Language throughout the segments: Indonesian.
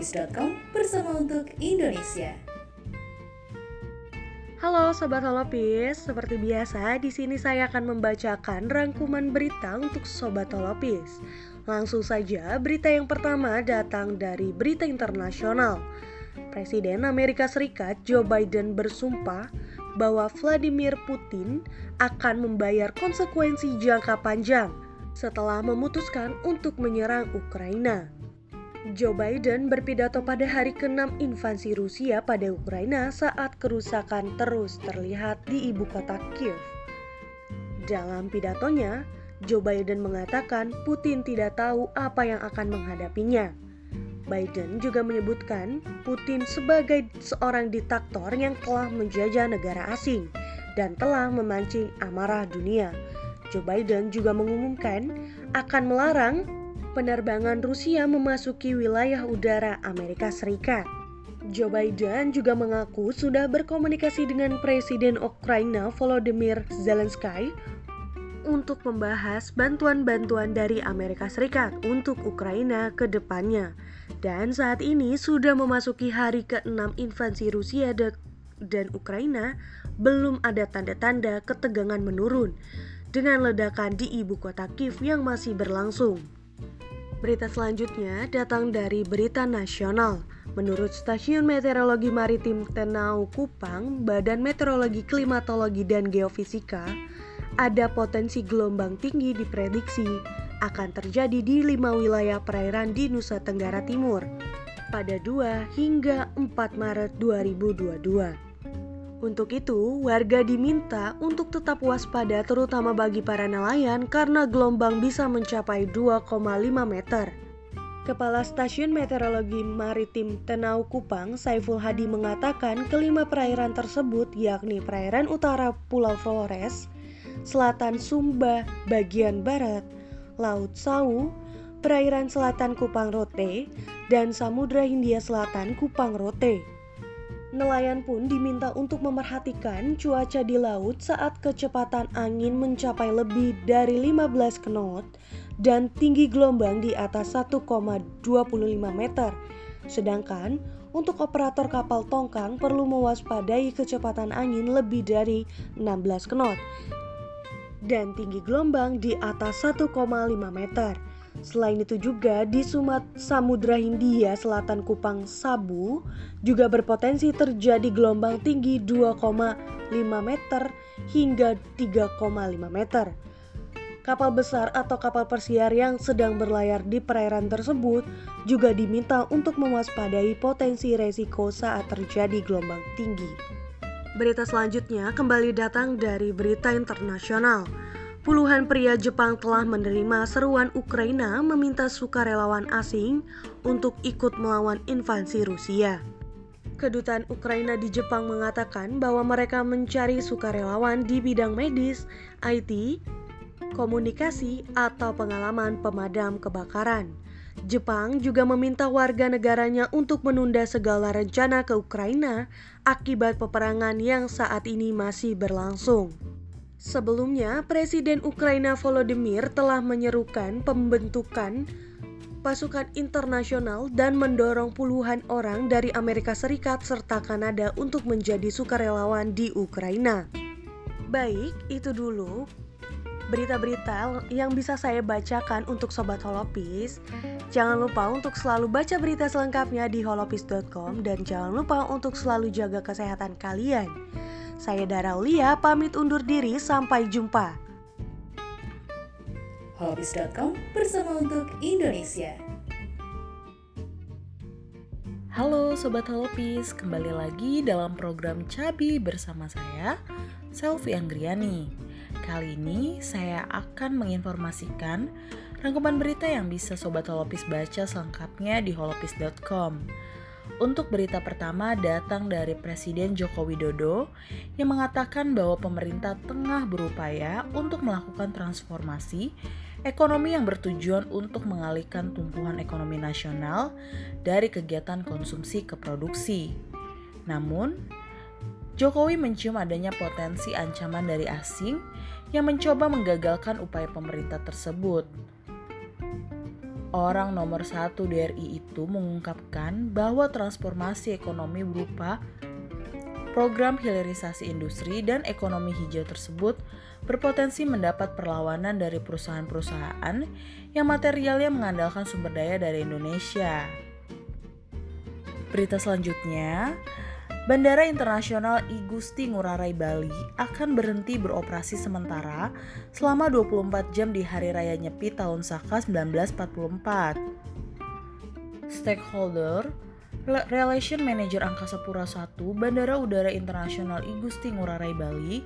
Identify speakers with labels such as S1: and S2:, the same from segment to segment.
S1: Holopis.com bersama untuk Indonesia.
S2: Halo Sobat Holopis, seperti biasa di sini saya akan membacakan rangkuman berita untuk Sobat Holopis. Langsung saja, berita yang pertama datang dari berita internasional. Presiden Amerika Serikat Joe Biden bersumpah bahwa Vladimir Putin akan membayar konsekuensi jangka panjang setelah memutuskan untuk menyerang Ukraina. Joe Biden berpidato pada hari ke-6 invasi Rusia pada Ukraina saat kerusakan terus terlihat di ibu kota Kiev. Dalam pidatonya, Joe Biden mengatakan Putin tidak tahu apa yang akan menghadapinya. Biden juga menyebutkan Putin sebagai seorang diktator yang telah menjajah negara asing dan telah memancing amarah dunia. Joe Biden juga mengumumkan akan melarang penerbangan Rusia memasuki wilayah udara Amerika Serikat. Joe Biden juga mengaku sudah berkomunikasi dengan Presiden Ukraina Volodymyr Zelensky untuk membahas bantuan-bantuan dari Amerika Serikat untuk Ukraina ke depannya. Dan saat ini sudah memasuki hari ke-6 invasi Rusia dan Ukraina, belum ada tanda-tanda ketegangan menurun dengan ledakan di ibu kota Kiev yang masih berlangsung. Berita selanjutnya datang dari Berita Nasional. Menurut Stasiun Meteorologi Maritim Tenau Kupang, Badan Meteorologi Klimatologi dan Geofisika, ada potensi gelombang tinggi diprediksi akan terjadi di lima wilayah perairan di Nusa Tenggara Timur pada 2 hingga 4 Maret 2022. Untuk itu, warga diminta untuk tetap waspada terutama bagi para nelayan karena gelombang bisa mencapai 2,5 meter. Kepala Stasiun Meteorologi Maritim Tenau Kupang, Saiful Hadi mengatakan kelima perairan tersebut yakni perairan utara Pulau Flores, selatan Sumba bagian barat, Laut Sau, perairan selatan Kupang Rote, dan Samudra Hindia Selatan Kupang Rote. Nelayan pun diminta untuk memerhatikan cuaca di laut saat kecepatan angin mencapai lebih dari 15 knot dan tinggi gelombang di atas 1,25 meter. Sedangkan untuk operator kapal tongkang perlu mewaspadai kecepatan angin lebih dari 16 knot dan tinggi gelombang di atas 1,5 meter. Selain itu juga di Sumat Samudra Hindia Selatan Kupang Sabu juga berpotensi terjadi gelombang tinggi 2,5 meter hingga 3,5 meter. Kapal besar atau kapal persiar yang sedang berlayar di perairan tersebut juga diminta untuk mewaspadai potensi resiko saat terjadi gelombang tinggi. Berita selanjutnya kembali datang dari berita internasional. Puluhan pria Jepang telah menerima seruan Ukraina meminta sukarelawan asing untuk ikut melawan invasi Rusia. Kedutaan Ukraina di Jepang mengatakan bahwa mereka mencari sukarelawan di bidang medis, IT, komunikasi, atau pengalaman pemadam kebakaran. Jepang juga meminta warga negaranya untuk menunda segala rencana ke Ukraina akibat peperangan yang saat ini masih berlangsung. Sebelumnya, Presiden Ukraina Volodymyr telah menyerukan pembentukan pasukan internasional dan mendorong puluhan orang dari Amerika Serikat serta Kanada untuk menjadi sukarelawan di Ukraina. Baik, itu dulu berita-berita yang bisa saya bacakan untuk Sobat Holopis. Jangan lupa untuk selalu baca berita selengkapnya di holopis.com dan jangan lupa untuk selalu jaga kesehatan kalian. Saya Dara Ulia pamit undur diri sampai jumpa.
S1: Hobbies.com bersama untuk Indonesia.
S3: Halo Sobat Holopis, kembali lagi dalam program Cabi bersama saya, Selvi Anggriani. Kali ini saya akan menginformasikan rangkuman berita yang bisa Sobat Holopis baca selengkapnya di holopis.com. Untuk berita pertama datang dari Presiden Joko Widodo yang mengatakan bahwa pemerintah tengah berupaya untuk melakukan transformasi ekonomi yang bertujuan untuk mengalihkan tumpuan ekonomi nasional dari kegiatan konsumsi ke produksi. Namun, Jokowi mencium adanya potensi ancaman dari asing yang mencoba menggagalkan upaya pemerintah tersebut. Orang nomor satu DRI itu mengungkapkan bahwa transformasi ekonomi berupa program hilirisasi industri dan ekonomi hijau tersebut berpotensi mendapat perlawanan dari perusahaan-perusahaan yang materialnya mengandalkan sumber daya dari Indonesia. Berita selanjutnya, Bandara Internasional I Gusti Ngurah Rai Bali akan berhenti beroperasi sementara selama 24 jam di Hari Raya Nyepi tahun Saka 1944. Stakeholder Relation Manager Angkasa Pura I Bandara Udara Internasional I Gusti Ngurah Rai Bali,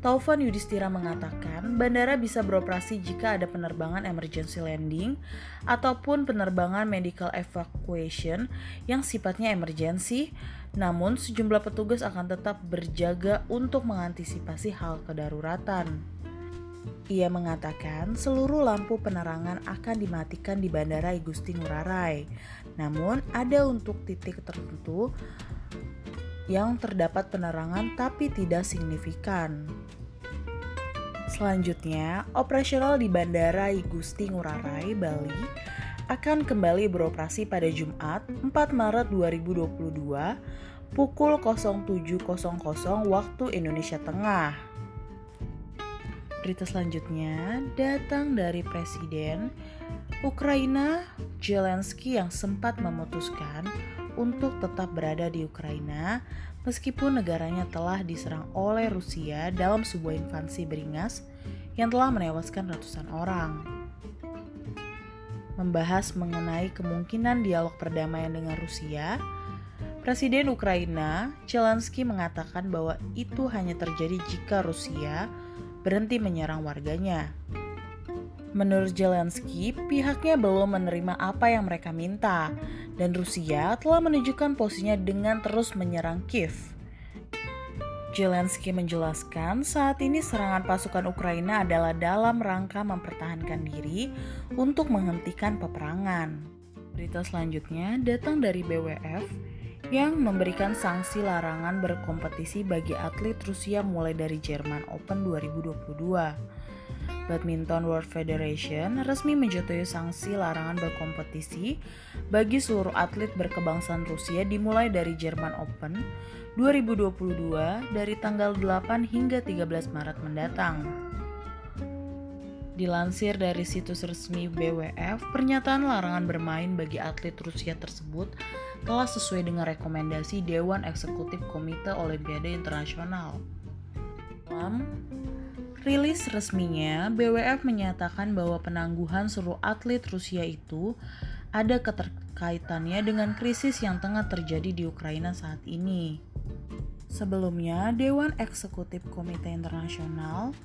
S3: Taufan Yudhistira mengatakan bandara bisa beroperasi jika ada penerbangan emergency landing ataupun penerbangan medical evacuation yang sifatnya emergency, namun sejumlah petugas akan tetap berjaga untuk mengantisipasi hal kedaruratan. Ia mengatakan seluruh lampu penerangan akan dimatikan di Bandara Igusti Ngurah Rai. Namun ada untuk titik tertentu yang terdapat penerangan tapi tidak signifikan. Selanjutnya, operasional di Bandara Igusti Ngurah Rai, Bali akan kembali beroperasi pada Jumat 4 Maret 2022 pukul 07.00 waktu Indonesia Tengah. Berita selanjutnya datang dari Presiden Ukraina Zelensky yang sempat memutuskan untuk tetap berada di Ukraina meskipun negaranya telah diserang oleh Rusia dalam sebuah invasi beringas yang telah menewaskan ratusan orang. Membahas mengenai kemungkinan dialog perdamaian dengan Rusia, Presiden Ukraina Zelensky mengatakan bahwa itu hanya terjadi jika Rusia berhenti menyerang warganya. Menurut Zelensky, pihaknya belum menerima apa yang mereka minta, dan Rusia telah menunjukkan posisinya dengan terus menyerang Kiev. Zelensky menjelaskan saat ini serangan pasukan Ukraina adalah dalam rangka mempertahankan diri untuk menghentikan peperangan. Berita selanjutnya datang dari BWF yang memberikan sanksi larangan berkompetisi bagi atlet Rusia mulai dari Jerman Open 2022. Badminton World Federation resmi menjatuhi sanksi larangan berkompetisi bagi seluruh atlet berkebangsaan Rusia dimulai dari Jerman Open 2022 dari tanggal 8 hingga 13 Maret mendatang. Dilansir dari situs resmi BWF, pernyataan larangan bermain bagi atlet Rusia tersebut telah sesuai dengan rekomendasi Dewan Eksekutif Komite Olimpiade Internasional. Rilis resminya, BWF menyatakan bahwa penangguhan seluruh atlet Rusia itu ada keterkaitannya dengan krisis yang tengah terjadi di Ukraina saat ini. Sebelumnya, Dewan Eksekutif Komite Internasional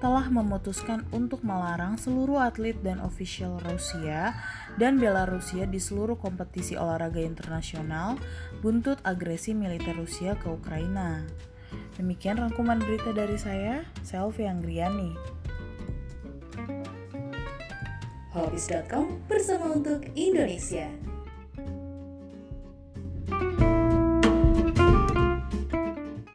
S3: telah memutuskan untuk melarang seluruh atlet dan ofisial Rusia dan Belarusia di seluruh kompetisi olahraga internasional buntut agresi militer Rusia ke Ukraina. Demikian rangkuman berita dari saya, Selvi Anggriani.
S1: Hobbies.com bersama untuk Indonesia.